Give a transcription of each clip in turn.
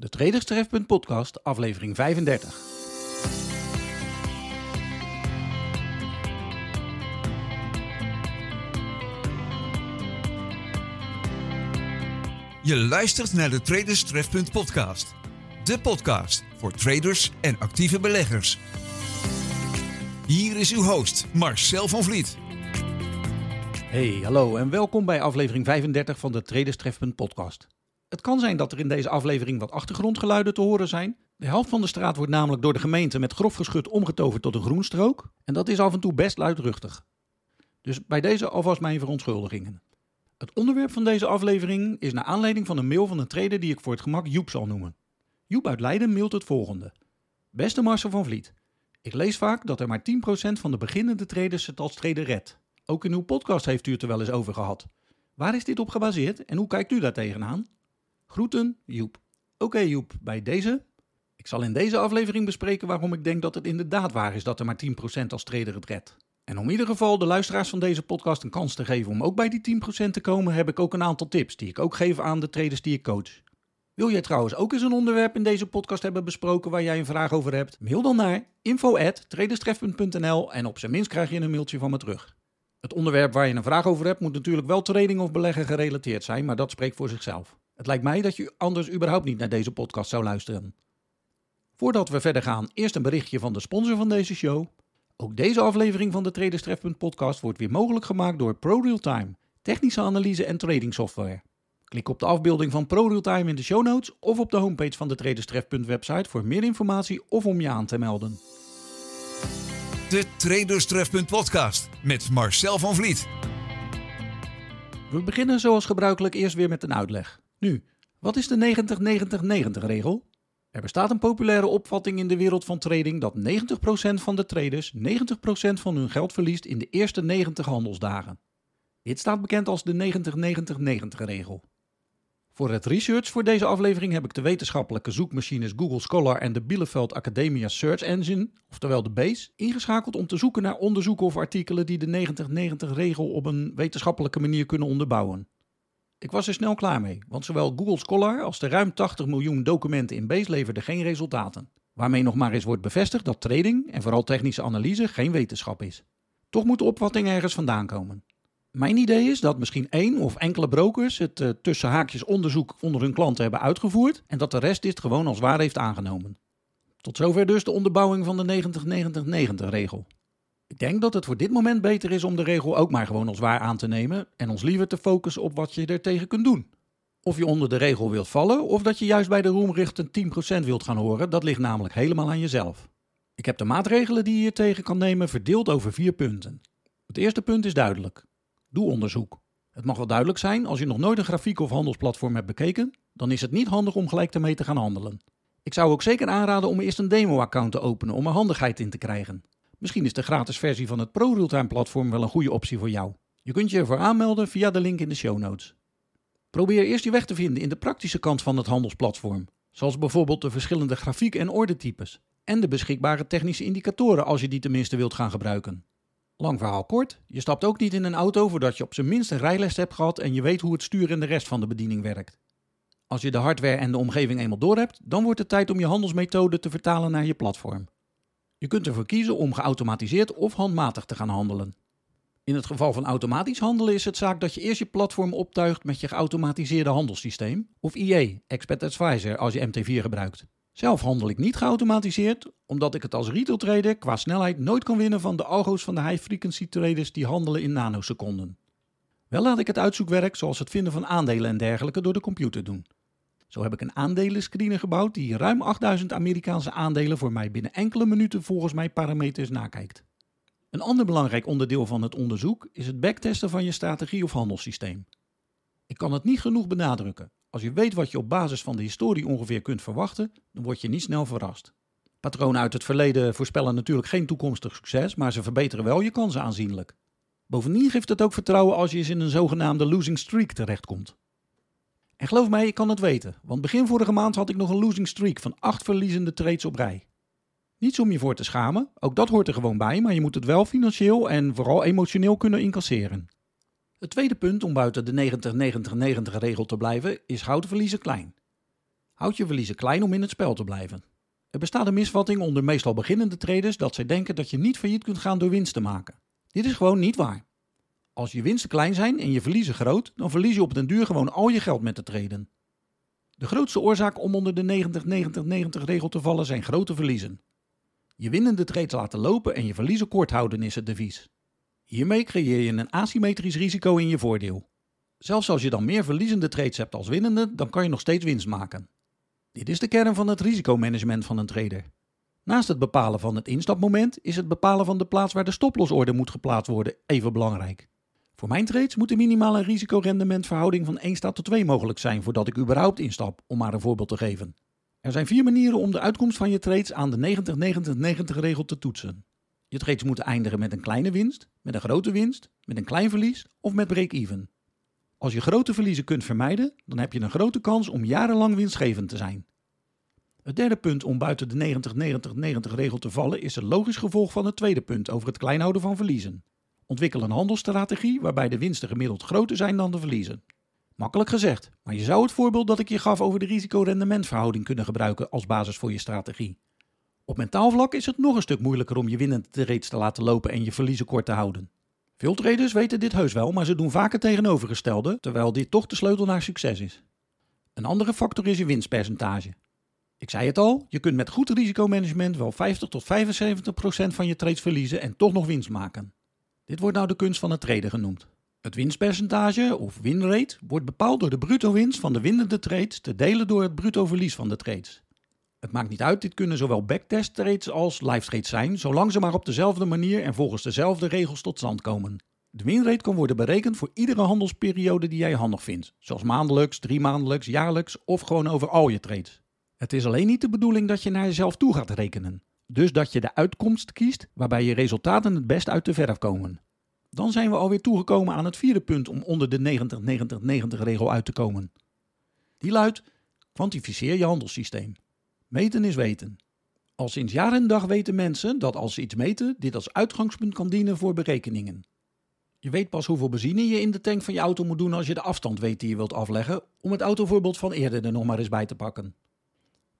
De Traders Trefpunt podcast, aflevering 35. Je luistert naar de Traders Trefpunt podcast. De podcast voor traders en actieve beleggers. Hier is uw host, Marcel van Vliet. Hey, hallo en welkom bij aflevering 35 van de Traders Trefpunt podcast. Het kan zijn dat er in deze aflevering wat achtergrondgeluiden te horen zijn. De helft van de straat wordt namelijk door de gemeente met grof geschut omgetoverd tot een groenstrook. En dat is af en toe best luidruchtig. Dus bij deze alvast mijn verontschuldigingen. Het onderwerp van deze aflevering is naar aanleiding van een mail van een trader die ik voor het gemak Joep zal noemen. Joep uit Leiden mailt het volgende. Beste Marcel van Vliet, ik lees vaak dat er maar 10% van de beginnende traders het als trader redt. Ook in uw podcast heeft u het er wel eens over gehad. Waar is dit op gebaseerd en hoe kijkt u daar tegenaan? Groeten, Joep. Oké Joep, bij deze. Ik zal in deze aflevering bespreken waarom ik denk dat het inderdaad waar is dat er maar 10% als trader het redt. En om in ieder geval de luisteraars van deze podcast een kans te geven om ook bij die 10% te komen, heb ik ook een aantal tips die ik ook geef aan de traders die ik coach. Wil jij trouwens ook eens een onderwerp in deze podcast hebben besproken waar jij een vraag over hebt? Mail dan naar info@traderstrefpunt.nl en op zijn minst krijg je een mailtje van me terug. Het onderwerp waar je een vraag over hebt moet natuurlijk wel trading of beleggen gerelateerd zijn, maar dat spreekt voor zichzelf. Het lijkt mij dat je anders überhaupt niet naar deze podcast zou luisteren. Voordat we verder gaan, eerst een berichtje van de sponsor van deze show. Ook deze aflevering van de Traders Trefpunt podcast wordt weer mogelijk gemaakt door ProRealTime, technische analyse en trading software. Klik op de afbeelding van ProRealTime in de show notes of op de homepage van de Traders Trefpunt website voor meer informatie of om je aan te melden. De Traders Trefpunt podcast met Marcel van Vliet. We beginnen zoals gebruikelijk eerst weer met een uitleg. Nu, wat is de 90-90-90 regel? Er bestaat een populaire opvatting in de wereld van trading dat 90% van de traders 90% van hun geld verliest in de eerste 90 handelsdagen. Dit staat bekend als de 90-90-90 regel. Voor het research voor deze aflevering heb ik de wetenschappelijke zoekmachines Google Scholar en de Bielefeld Academia Search Engine, oftewel de BASE, ingeschakeld om te zoeken naar onderzoeken of artikelen die de 90-90 regel op een wetenschappelijke manier kunnen onderbouwen. Ik was er snel klaar mee, want zowel Google Scholar als de ruim 80 miljoen documenten in Base leverden geen resultaten. Waarmee nog maar eens wordt bevestigd dat trading en vooral technische analyse geen wetenschap is. Toch moet de opvatting ergens vandaan komen. Mijn idee is dat misschien één of enkele brokers het uh, tussen haakjes onderzoek onder hun klanten hebben uitgevoerd en dat de rest dit gewoon als waar heeft aangenomen. Tot zover dus de onderbouwing van de 90-90-90 regel. Ik denk dat het voor dit moment beter is om de regel ook maar gewoon als waar aan te nemen en ons liever te focussen op wat je er tegen kunt doen. Of je onder de regel wilt vallen of dat je juist bij de roemricht een 10% wilt gaan horen, dat ligt namelijk helemaal aan jezelf. Ik heb de maatregelen die je hier tegen kan nemen verdeeld over vier punten. Het eerste punt is duidelijk. Doe onderzoek. Het mag wel duidelijk zijn, als je nog nooit een grafiek of handelsplatform hebt bekeken, dan is het niet handig om gelijk ermee te gaan handelen. Ik zou ook zeker aanraden om eerst een demo-account te openen om er handigheid in te krijgen. Misschien is de gratis versie van het ProRealtime platform wel een goede optie voor jou. Je kunt je ervoor aanmelden via de link in de show notes. Probeer eerst je weg te vinden in de praktische kant van het handelsplatform, zoals bijvoorbeeld de verschillende grafiek- en ordertypes en de beschikbare technische indicatoren als je die tenminste wilt gaan gebruiken. Lang verhaal kort, je stapt ook niet in een auto voordat je op zijn minst een rijles hebt gehad en je weet hoe het stuur en de rest van de bediening werkt. Als je de hardware en de omgeving eenmaal doorhebt, dan wordt het tijd om je handelsmethode te vertalen naar je platform. Je kunt ervoor kiezen om geautomatiseerd of handmatig te gaan handelen. In het geval van automatisch handelen is het zaak dat je eerst je platform optuigt met je geautomatiseerde handelssysteem, of IE, Expert Advisor als je MT4 gebruikt. Zelf handel ik niet geautomatiseerd, omdat ik het als retail trader qua snelheid nooit kan winnen van de algo's van de high frequency traders die handelen in nanoseconden. Wel laat ik het uitzoekwerk, zoals het vinden van aandelen en dergelijke, door de computer doen. Zo heb ik een aandelenscreener gebouwd die ruim 8000 Amerikaanse aandelen voor mij binnen enkele minuten volgens mijn parameters nakijkt. Een ander belangrijk onderdeel van het onderzoek is het backtesten van je strategie of handelssysteem. Ik kan het niet genoeg benadrukken. Als je weet wat je op basis van de historie ongeveer kunt verwachten, dan word je niet snel verrast. Patronen uit het verleden voorspellen natuurlijk geen toekomstig succes, maar ze verbeteren wel je kansen aanzienlijk. Bovendien geeft het ook vertrouwen als je eens in een zogenaamde losing streak terechtkomt. En geloof mij, ik kan het weten, want begin vorige maand had ik nog een losing streak van 8 verliezende trades op rij. Niets om je voor te schamen, ook dat hoort er gewoon bij, maar je moet het wel financieel en vooral emotioneel kunnen incasseren. Het tweede punt om buiten de 90-90-90 regel te blijven is houd verliezen klein. Houd je verliezen klein om in het spel te blijven. Er bestaat een misvatting onder meestal beginnende traders dat zij denken dat je niet failliet kunt gaan door winst te maken. Dit is gewoon niet waar. Als je winsten klein zijn en je verliezen groot, dan verlies je op den duur gewoon al je geld met te traden. De grootste oorzaak om onder de 90-90-90 regel te vallen zijn grote verliezen. Je winnende trades laten lopen en je verliezen kort houden is het devies. Hiermee creëer je een asymmetrisch risico in je voordeel. Zelfs als je dan meer verliezende trades hebt als winnende, dan kan je nog steeds winst maken. Dit is de kern van het risicomanagement van een trader. Naast het bepalen van het instapmoment is het bepalen van de plaats waar de stoplosorde moet geplaatst worden even belangrijk. Voor mijn trades moet een minimale risicorendementverhouding van 1 staat tot 2 mogelijk zijn voordat ik überhaupt instap, om maar een voorbeeld te geven. Er zijn vier manieren om de uitkomst van je trades aan de 90-90-90 regel te toetsen. Je trades moeten eindigen met een kleine winst, met een grote winst, met een klein verlies of met break-even. Als je grote verliezen kunt vermijden, dan heb je een grote kans om jarenlang winstgevend te zijn. Het derde punt om buiten de 90-90-90 regel te vallen is een logisch gevolg van het tweede punt over het kleinhouden van verliezen. Ontwikkel een handelsstrategie waarbij de winsten gemiddeld groter zijn dan de verliezen. Makkelijk gezegd, maar je zou het voorbeeld dat ik je gaf over de risico-rendementverhouding kunnen gebruiken als basis voor je strategie. Op mentaal vlak is het nog een stuk moeilijker om je winnende trades te laten lopen en je verliezen kort te houden. Veel traders weten dit heus wel, maar ze doen vaak het tegenovergestelde, terwijl dit toch de sleutel naar succes is. Een andere factor is je winstpercentage. Ik zei het al, je kunt met goed risicomanagement wel 50 tot 75 procent van je trades verliezen en toch nog winst maken. Dit wordt nou de kunst van het traden genoemd. Het winstpercentage, of winrate, wordt bepaald door de bruto winst van de winnende trades te delen door het bruto verlies van de trades. Het maakt niet uit, dit kunnen zowel backtest trades als live trades zijn, zolang ze maar op dezelfde manier en volgens dezelfde regels tot stand komen. De winrate kan worden berekend voor iedere handelsperiode die jij handig vindt, zoals maandelijks, driemaandelijks, jaarlijks of gewoon over al je trades. Het is alleen niet de bedoeling dat je naar jezelf toe gaat rekenen. Dus dat je de uitkomst kiest waarbij je resultaten het best uit de verf komen. Dan zijn we alweer toegekomen aan het vierde punt om onder de 90-90-90 regel uit te komen. Die luidt: kwantificeer je handelssysteem. Meten is weten. Al sinds jaar en dag weten mensen dat als ze iets meten, dit als uitgangspunt kan dienen voor berekeningen. Je weet pas hoeveel benzine je in de tank van je auto moet doen als je de afstand weet die je wilt afleggen, om het autovoorbeeld van eerder er nog maar eens bij te pakken.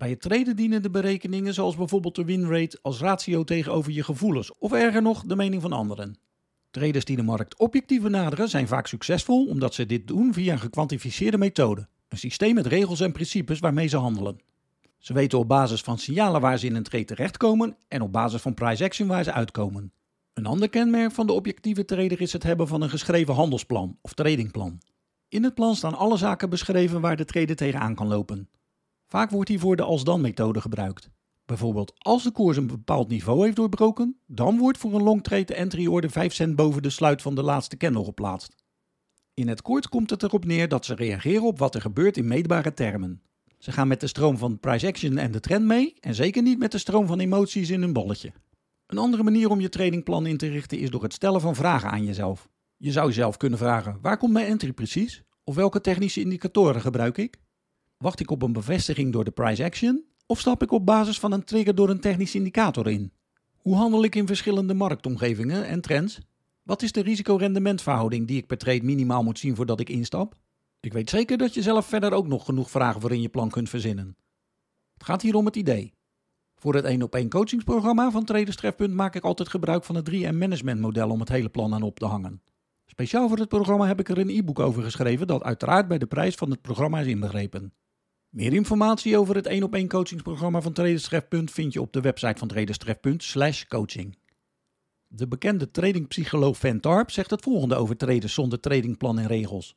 Bij het treden dienen de berekeningen zoals bijvoorbeeld de winrate als ratio tegenover je gevoelens of erger nog de mening van anderen. Traders die de markt objectief benaderen zijn vaak succesvol omdat ze dit doen via een gekwantificeerde methode, een systeem met regels en principes waarmee ze handelen. Ze weten op basis van signalen waar ze in een trade terechtkomen en op basis van price action waar ze uitkomen. Een ander kenmerk van de objectieve trader is het hebben van een geschreven handelsplan of tradingplan. In het plan staan alle zaken beschreven waar de trader tegenaan kan lopen. Vaak wordt hiervoor de als-dan-methode gebruikt. Bijvoorbeeld als de koers een bepaald niveau heeft doorbroken, dan wordt voor een long trade de entry order 5 cent boven de sluit van de laatste candle geplaatst. In het kort komt het erop neer dat ze reageren op wat er gebeurt in meetbare termen. Ze gaan met de stroom van price action en de trend mee en zeker niet met de stroom van emoties in hun bolletje. Een andere manier om je tradingplan in te richten is door het stellen van vragen aan jezelf. Je zou jezelf kunnen vragen: waar komt mijn entry precies? Of welke technische indicatoren gebruik ik? Wacht ik op een bevestiging door de price action? Of stap ik op basis van een trigger door een technische indicator in? Hoe handel ik in verschillende marktomgevingen en trends? Wat is de risico-rendementverhouding die ik per trade minimaal moet zien voordat ik instap? Ik weet zeker dat je zelf verder ook nog genoeg vragen voor in je plan kunt verzinnen. Het gaat hier om het idee. Voor het 1 op 1 coachingsprogramma van Traders Trefpunt maak ik altijd gebruik van het 3M Management model om het hele plan aan op te hangen. Speciaal voor het programma heb ik er een e-book over geschreven dat uiteraard bij de prijs van het programma is inbegrepen. Meer informatie over het 1 op 1 coachingsprogramma van Traders Trefpunt vind je op de website van Traders Trefpunt slash coaching. De bekende tradingpsycholoog Van Tarp zegt het volgende over traders zonder tradingplan en regels.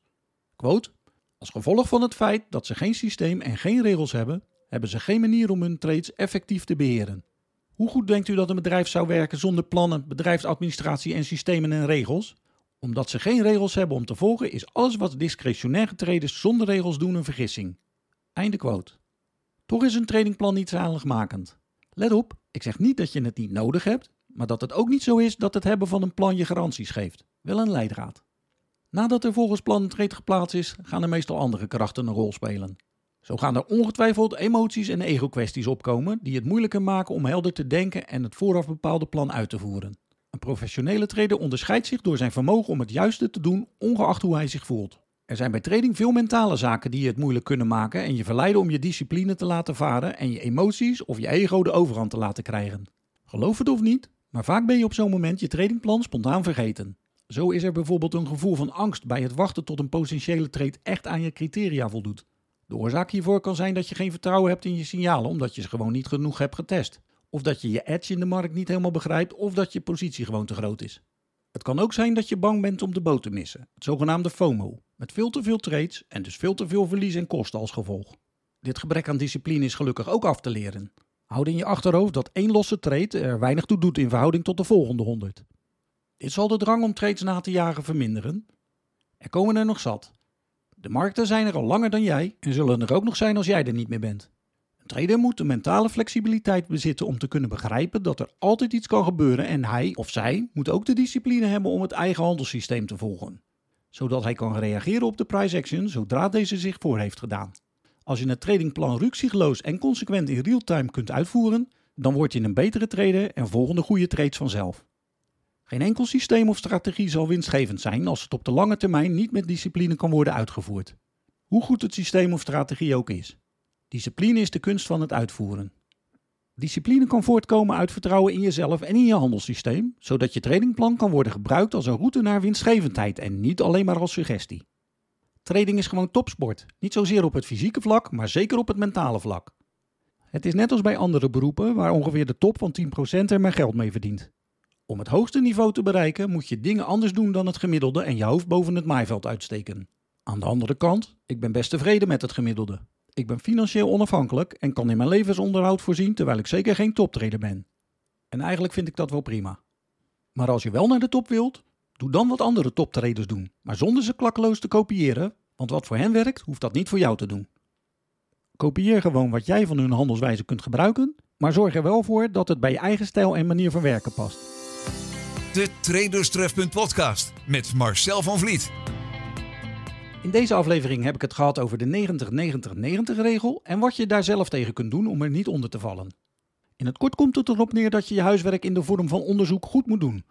Quote, als gevolg van het feit dat ze geen systeem en geen regels hebben, hebben ze geen manier om hun trades effectief te beheren. Hoe goed denkt u dat een bedrijf zou werken zonder plannen, bedrijfsadministratie en systemen en regels? Omdat ze geen regels hebben om te volgen, is alles wat discretionaire traders zonder regels doen een vergissing. Einde quote. Toch is een tradingplan niet zaligmakend. Let op, ik zeg niet dat je het niet nodig hebt, maar dat het ook niet zo is dat het hebben van een plan je garanties geeft. Wel een leidraad. Nadat er volgens plan een trade geplaatst is, gaan er meestal andere krachten een rol spelen. Zo gaan er ongetwijfeld emoties en ego-kwesties opkomen die het moeilijker maken om helder te denken en het vooraf bepaalde plan uit te voeren. Een professionele trader onderscheidt zich door zijn vermogen om het juiste te doen, ongeacht hoe hij zich voelt. Er zijn bij trading veel mentale zaken die je het moeilijk kunnen maken en je verleiden om je discipline te laten varen en je emoties of je ego de overhand te laten krijgen. Geloof het of niet, maar vaak ben je op zo'n moment je tradingplan spontaan vergeten. Zo is er bijvoorbeeld een gevoel van angst bij het wachten tot een potentiële trade echt aan je criteria voldoet. De oorzaak hiervoor kan zijn dat je geen vertrouwen hebt in je signalen omdat je ze gewoon niet genoeg hebt getest. Of dat je je edge in de markt niet helemaal begrijpt of dat je positie gewoon te groot is. Het kan ook zijn dat je bang bent om de boot te missen, het zogenaamde FOMO, met veel te veel trades en dus veel te veel verlies en kosten als gevolg. Dit gebrek aan discipline is gelukkig ook af te leren. Houd in je achterhoofd dat één losse trade er weinig toe doet in verhouding tot de volgende 100. Dit zal de drang om trades na te jagen verminderen. Er komen er nog zat. De markten zijn er al langer dan jij en zullen er ook nog zijn als jij er niet meer bent. Een trader moet de mentale flexibiliteit bezitten om te kunnen begrijpen dat er altijd iets kan gebeuren en hij of zij moet ook de discipline hebben om het eigen handelssysteem te volgen, zodat hij kan reageren op de price action zodra deze zich voor heeft gedaan. Als je het tradingplan ruksigloos en consequent in real-time kunt uitvoeren, dan word je een betere trader en volgende goede trades vanzelf. Geen enkel systeem of strategie zal winstgevend zijn als het op de lange termijn niet met discipline kan worden uitgevoerd. Hoe goed het systeem of strategie ook is. Discipline is de kunst van het uitvoeren. Discipline kan voortkomen uit vertrouwen in jezelf en in je handelssysteem, zodat je tradingplan kan worden gebruikt als een route naar winstgevendheid en niet alleen maar als suggestie. Trading is gewoon topsport, niet zozeer op het fysieke vlak, maar zeker op het mentale vlak. Het is net als bij andere beroepen waar ongeveer de top van 10% er maar geld mee verdient. Om het hoogste niveau te bereiken moet je dingen anders doen dan het gemiddelde en je hoofd boven het maaiveld uitsteken. Aan de andere kant, ik ben best tevreden met het gemiddelde. Ik ben financieel onafhankelijk en kan in mijn levensonderhoud voorzien terwijl ik zeker geen toptrader ben. En eigenlijk vind ik dat wel prima. Maar als je wel naar de top wilt, doe dan wat andere toptraders doen, maar zonder ze klakkeloos te kopiëren, want wat voor hen werkt, hoeft dat niet voor jou te doen. Kopieer gewoon wat jij van hun handelswijze kunt gebruiken, maar zorg er wel voor dat het bij je eigen stijl en manier van werken past. De Traderstrefpunt podcast met Marcel van Vliet. In deze aflevering heb ik het gehad over de 90-90-90 regel en wat je daar zelf tegen kunt doen om er niet onder te vallen. In het kort komt het erop neer dat je je huiswerk in de vorm van onderzoek goed moet doen.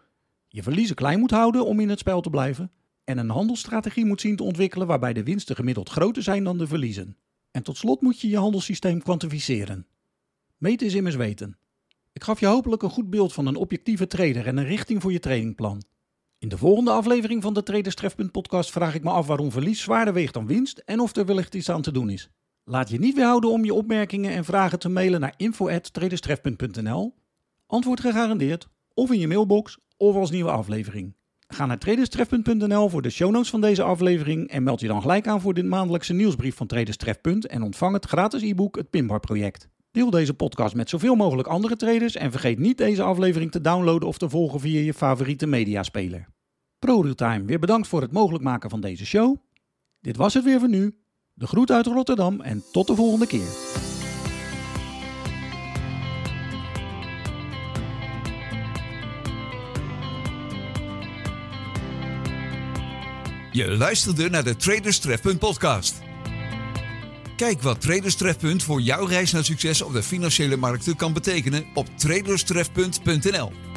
Je verliezen klein moet houden om in het spel te blijven en een handelsstrategie moet zien te ontwikkelen waarbij de winsten gemiddeld groter zijn dan de verliezen. En tot slot moet je je handelssysteem kwantificeren. Meten is immers weten. Ik gaf je hopelijk een goed beeld van een objectieve trader en een richting voor je trainingplan. In de volgende aflevering van de Traders Trefpunt podcast vraag ik me af waarom verlies zwaarder weegt dan winst en of er wellicht iets aan te doen is. Laat je niet weerhouden om je opmerkingen en vragen te mailen naar info@traderstrefpunt.nl. Antwoord gegarandeerd, of in je mailbox, of als nieuwe aflevering. Ga naar traderstrefpunt.nl voor de show notes van deze aflevering en meld je dan gelijk aan voor de maandelijkse nieuwsbrief van Traders Trefpunt en ontvang het gratis e-book Het Pinbar Project. Deel deze podcast met zoveel mogelijk andere traders en vergeet niet deze aflevering te downloaden of te volgen via je favoriete mediaspeler. ProRealtime, weer bedankt voor het mogelijk maken van deze show. Dit was het weer voor nu. De groet uit Rotterdam en tot de volgende keer. Je luisterde naar de Traders podcast. Kijk wat Traders Trefpunt voor jouw reis naar succes op de financiële markten kan betekenen op traderstrefpunt.nl.